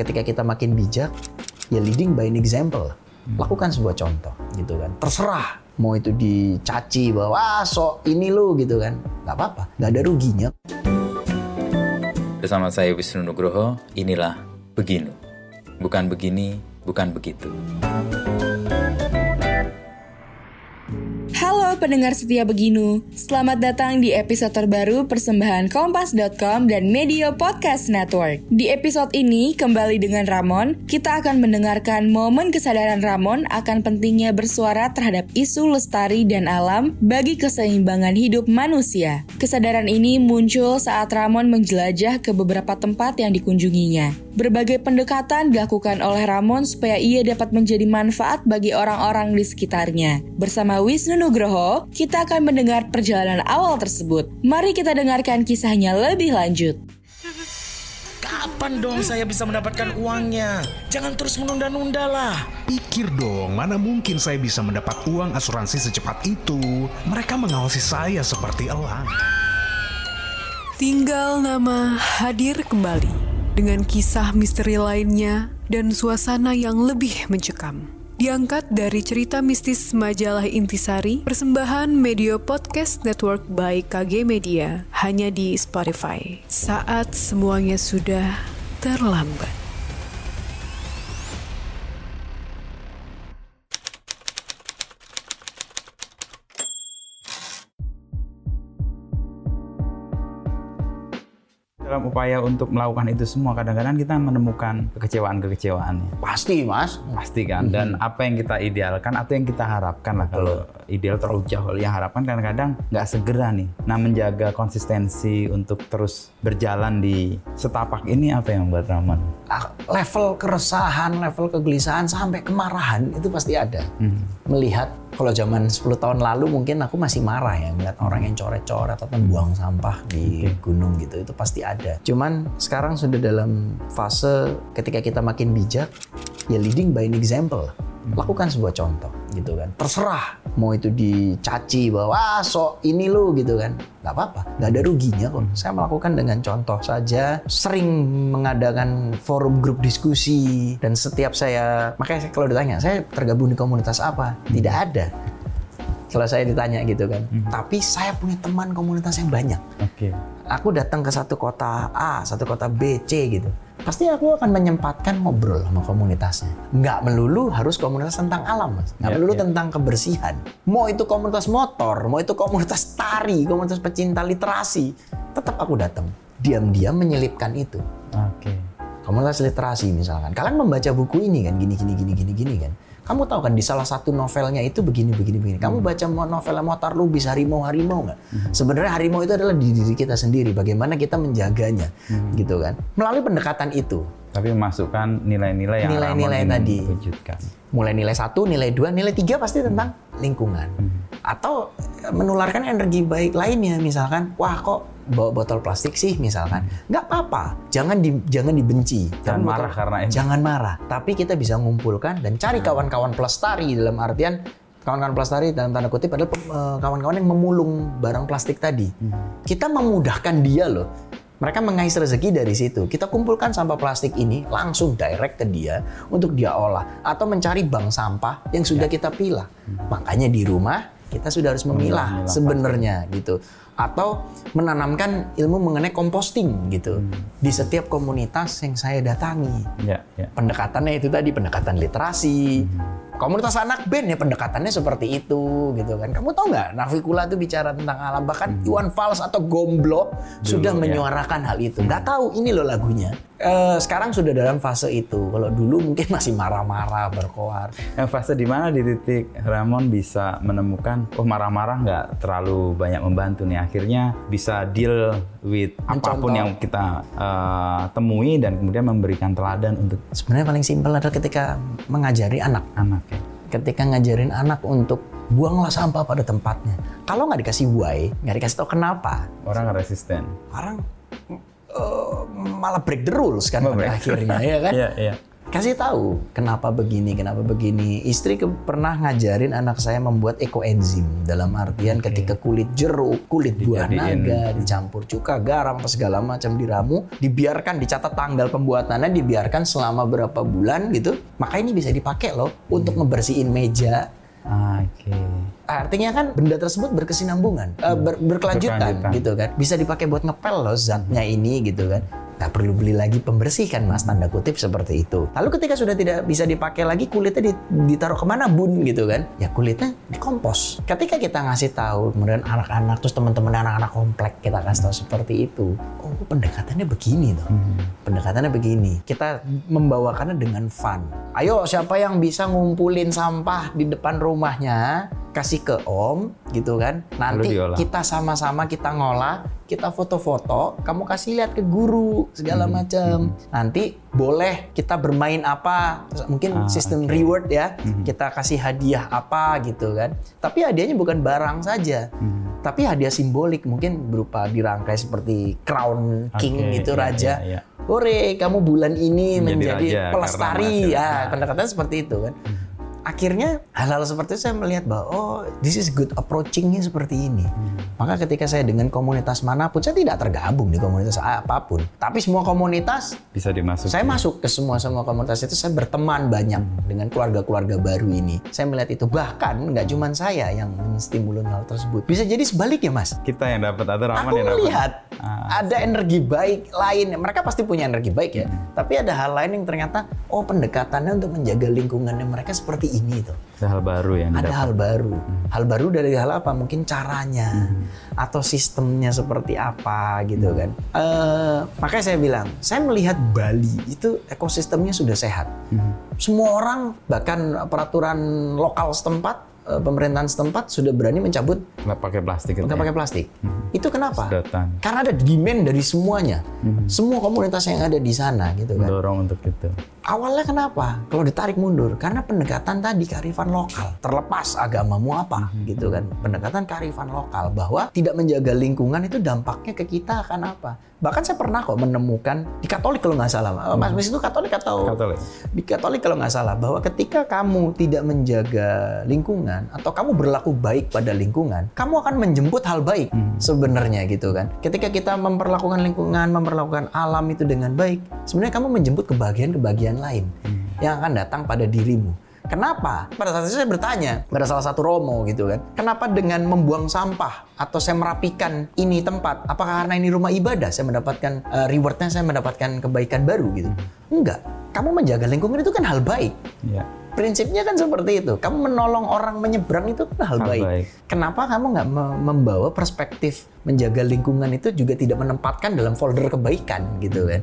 ketika kita makin bijak, ya leading by an example. Lakukan sebuah contoh gitu kan. Terserah mau itu dicaci bahwa ah, sok ini lu gitu kan. Nggak apa-apa, nggak ada ruginya. Bersama saya Wisnu Nugroho, inilah Beginu. Bukan begini, bukan begitu. Pendengar setia Beginu, selamat datang di episode terbaru persembahan Kompas.com dan Media Podcast Network. Di episode ini, kembali dengan Ramon, kita akan mendengarkan momen kesadaran Ramon akan pentingnya bersuara terhadap isu lestari dan alam bagi keseimbangan hidup manusia. Kesadaran ini muncul saat Ramon menjelajah ke beberapa tempat yang dikunjunginya. Berbagai pendekatan dilakukan oleh Ramon supaya ia dapat menjadi manfaat bagi orang-orang di sekitarnya. Bersama Wisnu Nugroho, kita akan mendengar perjalanan awal tersebut. Mari kita dengarkan kisahnya lebih lanjut. Kapan dong saya bisa mendapatkan uangnya? Jangan terus menunda-nunda lah. Pikir dong, mana mungkin saya bisa mendapat uang asuransi secepat itu? Mereka mengawasi saya seperti elang. Tinggal nama hadir kembali dengan kisah misteri lainnya dan suasana yang lebih mencekam. Diangkat dari cerita mistis majalah Intisari, persembahan Media Podcast Network by KG Media, hanya di Spotify. Saat semuanya sudah terlambat. Dalam upaya untuk melakukan itu semua, kadang-kadang kita menemukan kekecewaan-kekecewaannya. Pasti mas. Pasti kan. Dan apa yang kita idealkan atau yang kita harapkan lah. Kalau ideal terlalu jauh. Kalau yang harapkan kadang-kadang nggak segera nih. Nah menjaga konsistensi untuk terus berjalan di setapak ini apa yang buat Ramon? Ah, Level keresahan, level kegelisahan sampai kemarahan itu pasti ada. Melihat kalau zaman 10 tahun lalu mungkin aku masih marah ya melihat orang yang coret-coret atau buang sampah di gunung gitu itu pasti ada. Cuman sekarang sudah dalam fase ketika kita makin bijak ya leading by an example. Lakukan sebuah contoh gitu kan. Terserah mau itu dicaci bahwa ah, sok ini lu gitu kan. nggak apa-apa, nggak ada ruginya kok. Saya melakukan dengan contoh saja. Sering mengadakan forum grup diskusi dan setiap saya makanya saya- kalau ditanya saya tergabung di komunitas apa, tidak ada. Kalau saya ditanya gitu kan. Tapi saya punya teman komunitas yang banyak Oke. aku datang ke satu kota A, satu kota B, C gitu. Pasti aku akan menyempatkan ngobrol sama komunitasnya. Nggak melulu harus komunitas tentang alam, Mas. Nggak Ya, melulu ya. tentang kebersihan. Mau itu komunitas motor, mau itu komunitas tari, komunitas pecinta literasi, tetap aku datang. Diam-diam menyelipkan itu. Oke. Komunitas literasi misalkan. Kalian membaca buku ini kan, gini, gini, gini, gini, gini kan. Kamu tahu kan di salah satu novelnya itu begini, begini, begini. Kamu baca mo- novelnya Motar Lubis, Harimau, Harimau nggak? Sebenarnya harimau itu adalah di diri kita sendiri. Bagaimana kita menjaganya, gitu kan? Melalui pendekatan itu. Tapi memasukkan nilai-nilai yang Nilai-nilai tadi. wujudkan. Mulai nilai satu, nilai dua, nilai tiga pasti tentang lingkungan. Atau eh, menularkan energi baik lainnya, misalkan, wah kok bawa botol plastik sih, misalkan, nggak apa-apa. Jangan di, jangan dibenci. Jangan Kan marah botol- karena itu. Jangan marah. Tapi kita bisa mengumpulkan dan cari kawan-kawan pelestari dalam artian kawan-kawan pelestari dalam tanda kutip adalah eh, kawan-kawan yang memulung barang plastik tadi. Kita memudahkan dia loh. Mereka mengais rezeki dari situ. Kita kumpulkan sampah plastik ini langsung direct ke dia untuk dia olah atau mencari bank sampah yang sudah kita pilah. Makanya di rumah kita sudah harus memilah Memilah sebenarnya gitu. Atau menanamkan ilmu mengenai composting gitu di setiap komunitas yang saya datangi Ya, ya. pendekatannya itu tadi pendekatan literasi komunitas anak band ya pendekatannya seperti itu gitu kan kamu tahu nggak Navikula itu bicara tentang alam bahkan Iwan Fals atau Gomblo sudah ya. menyuarakan hal itu nggak tahu ini loh lagunya Eh, sekarang sudah dalam fase itu kalau dulu mungkin masih marah-marah berkoar Yang fase di mana di titik Ramon bisa menemukan, oh marah-marah nggak terlalu banyak membantu nih. Akhirnya bisa deal with apa pun Mencontoh. yang kita eh, temui dan kemudian memberikan teladan untuk sebenarnya paling simpel adalah ketika mengajari anak anak ya. Ketika ngajarin anak untuk buanglah sampah pada tempatnya kalau nggak dikasih why nggak dikasih tahu kenapa Orang resisten. orang eh, malah break the rules kan pada akhirnya ya kan Iya, iya. Kasih tahu kenapa begini, kenapa begini. Istri ke- pernah ngajarin anak saya membuat ekoenzim dalam artian ketika kulit jeruk, kulit buah Dijadiin. naga dicampur cuka, garam, apa segala macam diramu, dibiarkan dicatat tanggal pembuatannya, dibiarkan selama berapa bulan gitu. Maka ini bisa dipakai loh untuk ngebersihin meja. Ah, Oke. Artinya kan benda tersebut berkesinambungan, eh, ber- berkelanjutan Berkelanjutan. gitu kan. Bisa dipakai buat ngepel loh zatnya ini gitu kan. Nggak perlu beli lagi pembersih kan mas, tanda kutip seperti itu. Lalu ketika sudah tidak bisa dipakai lagi, kulitnya di- ditaruh ke mana bun gitu kan? Ya kulitnya dikompos. Ketika kita ngasih tahu, kemudian anak-anak, terus teman-teman anak-anak komplek kita kasih tahu seperti itu. Oh pendekatannya begini tuh. Pendekatannya begini. Kita membawakannya dengan fun. Ayo siapa yang bisa ngumpulin sampah di depan rumahnya, kasih ke om gitu kan. Nanti kita sama-sama kita ngolah, kita foto-foto, kamu kasih lihat ke guru segala Hmm. macam. Nanti boleh kita bermain apa, mungkin Ah, sistem oke. reward ya, Hmm. kita kasih hadiah apa gitu kan. Tapi hadiahnya bukan barang saja. Hmm. Tapi hadiah simbolik mungkin berupa dirangkai seperti crown king Oke, gitu iya, raja. iya, iya. Hore, kamu bulan ini Menjadi menjadi, pelestari. Ya, pendekatannya seperti itu kan. Akhirnya hal-hal seperti itu saya melihat bahwa oh this is good approachingnya seperti ini. Maka ketika saya dengan komunitas mana pun saya tidak tergabung di komunitas apa pun. Tapi semua komunitas Bisa dimasuki. saya masuk ke semua semua komunitas itu saya berteman banyak dengan keluarga-keluarga baru ini. Saya melihat itu bahkan nggak cuma saya yang menstimulun hal tersebut. Bisa jadi sebaliknya mas. Kita yang dapat atau Rahman Aku yang dapat. melihat Ah. ada energi baik lain. Mereka pasti punya energi baik ya. Tapi ada hal lain yang ternyata oh pendekatannya untuk menjaga lingkungannya mereka seperti ini tuh. Ada hal baru yang Ada hal baru. Hal baru dari hal apa? Mungkin caranya atau sistemnya seperti apa gitu kan. Eh, makanya saya bilang, saya melihat Bali itu ekosistemnya sudah sehat. Semua orang bahkan peraturan lokal setempat, pemerintahan setempat sudah berani mencabut Nggak pakai plastik itu. nggak ya? pakai plastik. Itu kenapa? Sedotan. Karena ada demand dari semuanya. Semua komunitas yang ada di sana gitu kan. Mendorong untuk itu. Awalnya kenapa? Kalau ditarik mundur karena pendekatan tadi kearifan lokal. Terlepas agamamu apa gitu kan. Pendekatan kearifan lokal bahwa tidak menjaga lingkungan itu dampaknya ke kita akan apa? Bahkan saya pernah kok menemukan di Katolik kalau nggak salah, Mas Mis itu Katolik atau Katolik. di Katolik kalau nggak salah bahwa ketika kamu tidak menjaga lingkungan atau kamu berlaku baik pada lingkungan, kamu akan menjemput hal baik sebenarnya gitu kan. Ketika kita memperlakukan lingkungan, memperlakukan alam itu dengan baik, sebenarnya kamu menjemput kebahagiaan-kebahagiaan lain yang akan datang pada dirimu. Kenapa? Pada saat itu saya bertanya pada salah satu romo gitu kan. Kenapa dengan membuang sampah atau saya merapikan ini tempat? Apakah karena ini rumah ibadah saya mendapatkan eh, rewardnya saya mendapatkan kebaikan baru gitu? Enggak. Kamu menjaga lingkungan itu kan hal baik. Ya. Prinsipnya kan seperti itu. Kamu menolong orang menyeberang itu kan hal, baik. baik. Kenapa kamu nggak me- membawa perspektif menjaga lingkungan itu juga tidak menempatkan dalam folder kebaikan gitu kan?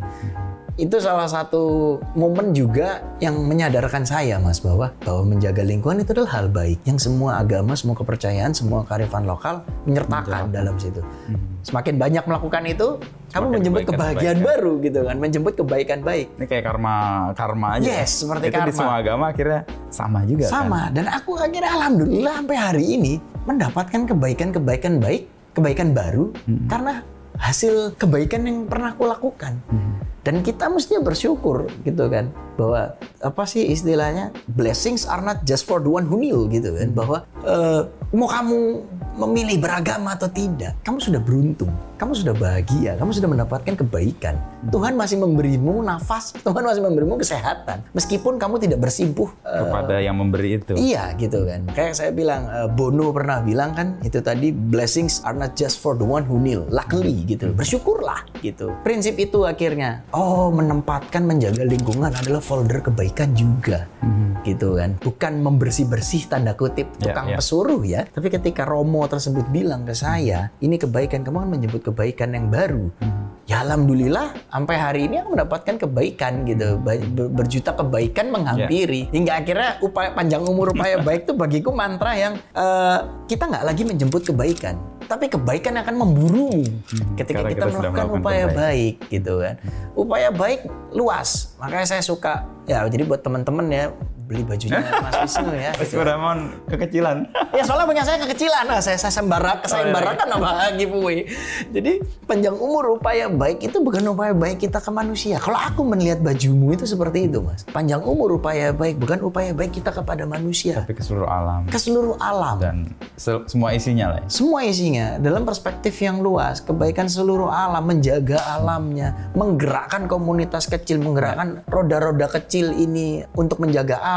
Itu salah satu momen juga yang menyadarkan saya mas bahwa bahwa menjaga lingkungan itu adalah hal baik yang semua agama, semua kepercayaan, semua kearifan lokal menyertakan dalam situ. Semakin banyak melakukan itu, kamu Semakin menjemput kebaikan- kebahagiaan kebaikan. baru gitu kan, menjemput kebaikan baik. Ini kayak karma karma aja. Yes, seperti itu di karma. semua agama akhirnya sama juga kan. Sama. Dan aku akhirnya alhamdulillah sampai hari ini mendapatkan kebaikan-kebaikan baik, kebaikan baru karena hasil kebaikan yang pernah aku lakukan. Dan kita mestinya bersyukur gitu kan bahwa apa sih istilahnya blessings are not just for the one who kneel gitu kan bahwa eh, mau kamu memilih beragama atau tidak kamu sudah beruntung kamu sudah bahagia kamu sudah mendapatkan kebaikan Tuhan masih memberimu nafas Tuhan masih memberimu kesehatan meskipun kamu tidak bersimpuh eh, kepada yang memberi itu. Iya gitu kan. Kayak saya bilang eh, Bono pernah bilang kan itu tadi blessings are not just for the one who kneel. Luckily gitu. Bersyukurlah gitu. Prinsip itu akhirnya oh menempatkan menjaga lingkungan adalah folder kebaikan juga. Gitu kan. Bukan membersih-bersih tanda kutip Ya, tukang ya. pesuruh ya. Tapi ketika Romo tersebut bilang ke saya, ini kebaikan kamu kan menjemput kebaikan yang baru. Ya alhamdulillah sampai hari ini aku mendapatkan kebaikan gitu. Berjuta kebaikan menghampiri. Hingga akhirnya upaya panjang umur upaya baik itu bagiku mantra yang eh, kita nggak lagi menjemput kebaikan. Tapi kebaikan akan memburu ketika karena kita, kita melakukan melakukan upaya kebaikan. baik gitu kan. Upaya baik luas. Makanya saya suka ya jadi buat teman-teman ya beli bajunya Mas Wisnu ya. Mas Ramon kekecilan. ya soalnya punya saya kekecilan, nah, saya saya sembarak, saya sembarangan apa giveaway. Jadi panjang umur upaya baik itu bukan upaya baik kita ke manusia. Kalau aku melihat bajumu itu seperti itu, Mas. Panjang umur upaya baik bukan upaya baik kita kepada manusia, Tapi ke seluruh alam. ke seluruh alam. Dan se- semua isinya lah ya. Semua isinya dalam perspektif yang luas, kebaikan seluruh alam, menjaga alamnya, menggerakkan komunitas kecil, menggerakkan roda-roda kecil ini untuk menjaga alam,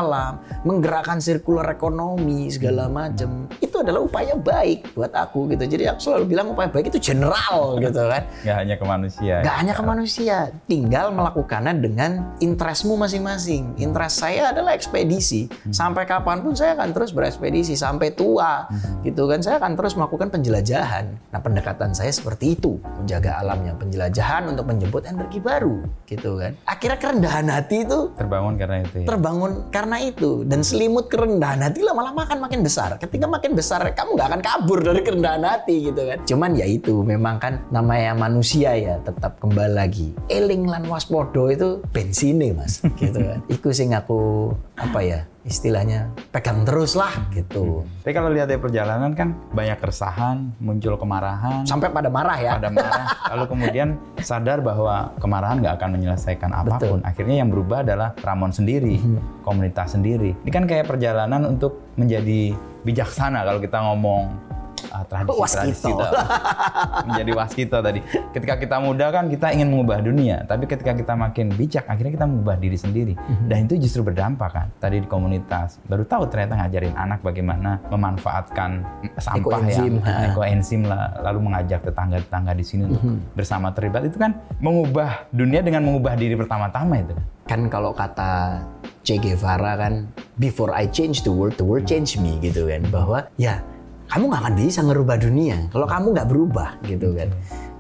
menggerakkan sirkular ekonomi segala macam. Itu adalah upaya baik buat aku gitu. Jadi aku selalu bilang upaya baik itu general gitu kan. Nggak hanya ke manusia. Gak hanya ke manusia, tinggal melakukannya dengan interestmu masing-masing. Interest saya adalah ekspedisi. Sampai kapan pun saya akan terus berekspedisi sampai tua, gitu kan. Saya akan terus melakukan penjelajahan. Nah, pendekatan saya seperti itu, menjaga alamnya, penjelajahan untuk menjemput energi baru, gitu kan. Akhirnya kerendahan hati itu Terbangun karena itu ya. terbangun karena itu dan selimut kerendahan hati lama-lama akan makin besar. Ketika makin besar, kamu nggak akan kabur dari kerendahan hati gitu kan. Cuman ya itu memang kan namanya manusia ya tetap kembali lagi. Eling lan waspodo itu bensine mas, gitu kan. Iku sing aku apa ya istilahnya pegang terus lah gitu. Tapi kalau lihat dari perjalanan kan banyak keresahan, muncul kemarahan, Sampai pada marah ya. pada marah, lalu kemudian sadar bahwa kemarahan nggak akan menyelesaikan apa pun. Akhirnya yang berubah adalah Ramon sendiri, Hmm. komunitas sendiri. Ini kan kayak perjalanan untuk menjadi bijaksana kalau kita ngomong ah, tradisi-tradisi menjadi waskito tadi. Ketika kita muda kan kita ingin mengubah dunia, tapi ketika kita makin bijak, akhirnya kita mengubah diri sendiri. Mhm. Dan itu justru berdampak kan. Tadi di komunitas, baru tahu ternyata ngajarin anak bagaimana memanfaatkan sampah Ekoenzim, ya, ekoenzim lah, lalu mengajak tetangga-tetangga di sini untuk Mhm. bersama terlibat itu kan mengubah dunia dengan mengubah diri pertama-tama itu. kan kalau kata Che Guevara kan before I change the world the world change me gitu kan bahwa ya kamu nggak akan bisa ngerubah dunia kalau kamu nggak berubah gitu kan.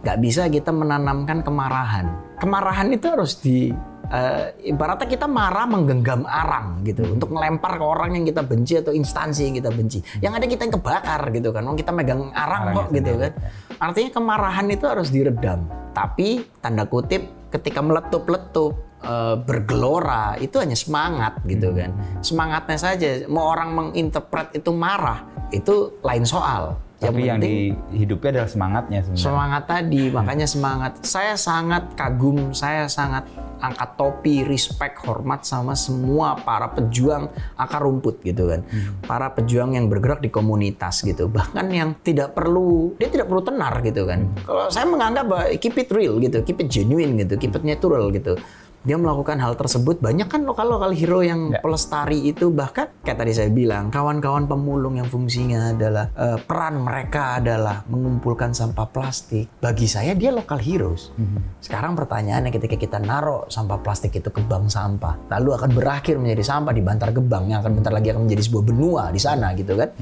Nggak bisa kita menanamkan kemarahan. Kemarahan itu harus di eh, ibaratnya kita marah menggenggam arang gitu. Untuk melempar ke orang yang kita benci atau instansi yang kita benci. Yang ada kita yang kebakar gitu kan. Oh kita megang arang kok gitu kan. artinya kemarahan itu harus diredam. Tapi tanda kutip ketika meletup-letup eh, bergelora itu hanya semangat gitu kan. Semangatnya saja. Mau orang menginterpret itu marah itu lain soal. Tapi yang, penting di hidupnya adalah semangatnya sebenarnya. semangat tadi makanya semangat. Saya sangat kagum saya sangat angkat topi respect hormat sama semua para pejuang akar rumput gitu kan. Para pejuang yang bergerak di komunitas gitu. Bahkan yang tidak perlu dia tidak perlu tenar gitu kan. Kalau saya menganggap bahwa keep it real gitu keep it genuine gitu keep it natural gitu dia melakukan hal tersebut banyak kan lokal-lokal hero yang Ya. pelestari itu. Bahkan kayak tadi saya bilang kawan-kawan pemulung yang fungsinya adalah eh, peran mereka adalah mengumpulkan sampah plastik. Bagi saya dia lokal heroes. Sekarang pertanyaannya ketika kita naruh sampah plastik itu ke bank sampah lalu akan berakhir menjadi sampah di Bantar Gebang yang akan bentar lagi akan menjadi sebuah benua di sana gitu kan?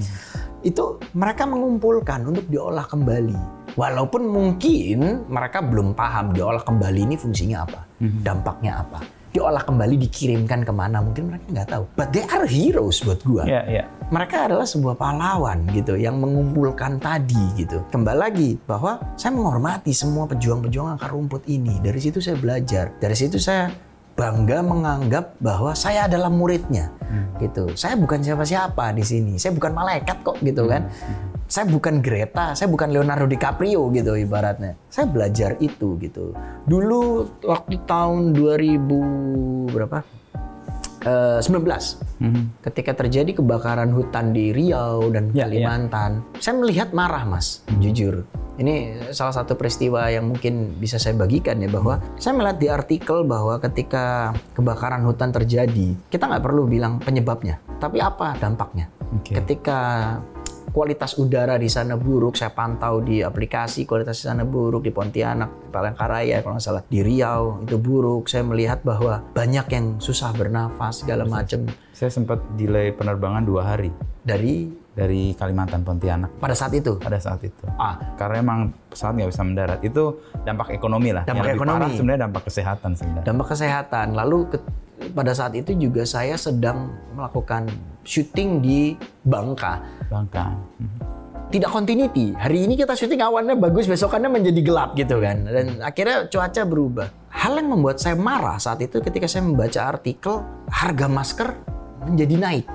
Itu mereka mengumpulkan untuk diolah kembali walaupun mungkin mereka belum paham diolah kembali ini fungsinya apa dampaknya apa diolah kembali dikirimkan ke mana mungkin mereka nggak tahu but they are heroes buat gua Iya, iya. mereka adalah sebuah pahlawan gitu yang mengumpulkan tadi gitu. Kembali lagi bahwa saya menghormati semua pejuang-pejuang akar rumput ini. Dari situ saya belajar. Dari situ saya bangga menganggap bahwa saya adalah muridnya gitu. Saya bukan siapa-siapa di sini. Saya bukan malaikat kok gitu kan. Saya bukan Greta, saya bukan Leonardo DiCaprio gitu ibaratnya. Saya belajar itu gitu. Dulu waktu tahun 2000 berapa? Eh, 19 ketika terjadi kebakaran hutan di Riau dan Ya, Kalimantan, saya melihat marah mas, jujur. Ini salah satu peristiwa yang mungkin bisa saya bagikan ya bahwa saya melihat di artikel bahwa ketika kebakaran hutan terjadi, kita nggak perlu bilang penyebabnya, tapi apa dampaknya. Oke. Ketika kualitas udara di sana buruk, saya pantau di aplikasi kualitas di sana buruk di Pontianak, Palangkaraya kalau nggak salah, di Riau itu buruk. Saya melihat bahwa banyak yang susah bernafas segala macam Saya sempat delay penerbangan dua hari dari dari Kalimantan Pontianak pada saat itu. pada saat itu. Ah, Karena emang pesawat nggak bisa mendarat. Itu dampak ekonomi lah. Dampak Yang ekonomi. parah sebenarnya dampak kesehatan sebenarnya. dampak kesehatan. Lalu ke- pada saat itu juga saya sedang melakukan syuting di Bangka. Bangka. Tidak continuity. Hari ini kita syuting awannya bagus, besokannya menjadi gelap gitu kan. Dan akhirnya cuaca berubah. Hal yang membuat saya marah saat itu ketika saya membaca artikel harga masker menjadi naik.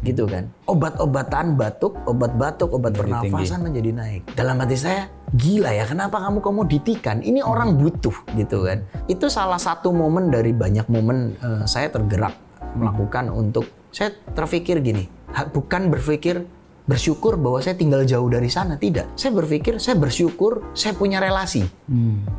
Gitu kan. Obat-obatan batuk, obat batuk, obat Menjadi pernafasan menjadi naik. Dalam hati saya, gila ya kenapa kamu komoditikan? Ini orang butuh gitu kan. Itu salah satu momen dari banyak momen eh, saya tergerak melakukan untuk saya terpikir gini, bukan berpikir bersyukur bahwa saya tinggal jauh dari sana, tidak. Saya berpikir saya bersyukur saya punya relasi.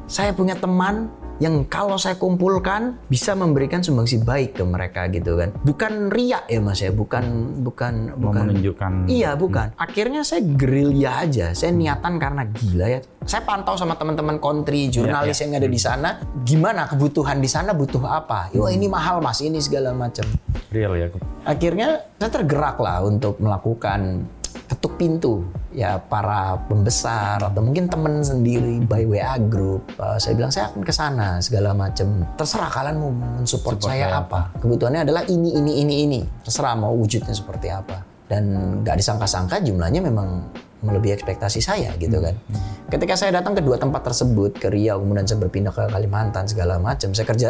Saya punya teman yang kalau saya kumpulkan bisa memberikan sumbangsi baik ke mereka gitu kan. Bukan riak ya Mas ya, bukan bukan Mau bukan menunjukkan Iya bukan. Akhirnya saya gerilya aja. Saya niatan karena gila ya. Saya pantau sama teman-teman kontri, jurnalis yang ada di sana. Gimana kebutuhan di sana butuh apa? Wah ini mahal mas, ini segala macam. real ya. Akhirnya saya tergerak lah untuk melakukan ketuk pintu ya para pembesar atau mungkin teman sendiri by WA group. Uh, saya bilang saya akan ke sana segala macam. Terserah kalian mau mensupport Support saya saya apa. Kebutuhannya adalah ini ini ini ini. Terserah mau wujudnya seperti apa. Dan nggak disangka-sangka jumlahnya memang melebihi ekspektasi saya gitu kan. Ketika saya datang ke dua tempat tersebut ke Riau kemudian saya berpindah ke Kalimantan segala macam saya kerja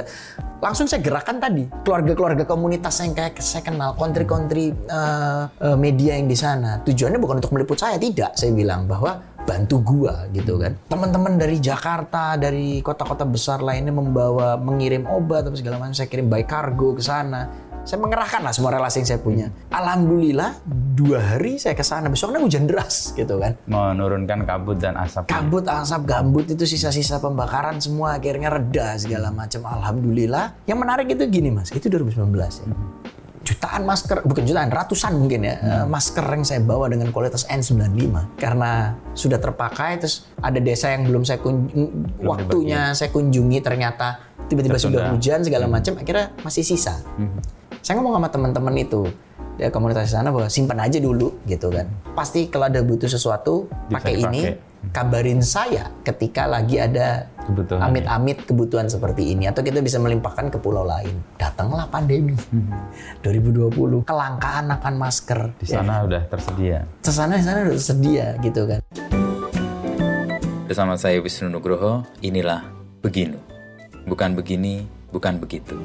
langsung saya gerakan tadi keluarga-keluarga komunitas yang kayak saya kenal kontri-kontri eh, media yang di sana. Tujuannya bukan untuk meliput saya tidak saya bilang bahwa bantu gua gitu kan. Teman-teman dari Jakarta dari kota-kota besar lainnya membawa mengirim obat atau segala macam saya kirim by cargo ke sana saya mengerahkan lah semua relasi yang saya punya. Alhamdulillah dua hari saya ke sana besoknya hujan deras gitu kan. Menurunkan kabut dan asap. Kabut, asap, gambut itu sisa-sisa pembakaran semua akhirnya reda segala macam. Alhamdulillah. Yang menarik itu gini mas, itu 2019 ya. Jutaan masker, bukan jutaan, ratusan mungkin ya eh, masker yang saya bawa dengan kualitas N95 karena sudah terpakai terus ada desa yang belum saya kun- waktunya saya kunjungi ternyata tiba-tiba sudah hujan segala macam akhirnya masih sisa. Saya ngomong sama teman-teman itu ya komunitas di sana bahwa simpan aja dulu gitu kan. Pasti kalau ada butuh sesuatu pakai ini, kabarin saya ketika lagi ada Kebutuhan. amit-amit kebutuhan seperti ini atau kita bisa melimpahkan ke pulau lain. Datanglah pandemi 2020, kelangkaan akan masker. Di sana udah tersedia. Sesana di sana udah tersedia gitu kan. Bersama saya Wisnu Nugroho, inilah Beginu. Bukan begini, bukan begitu.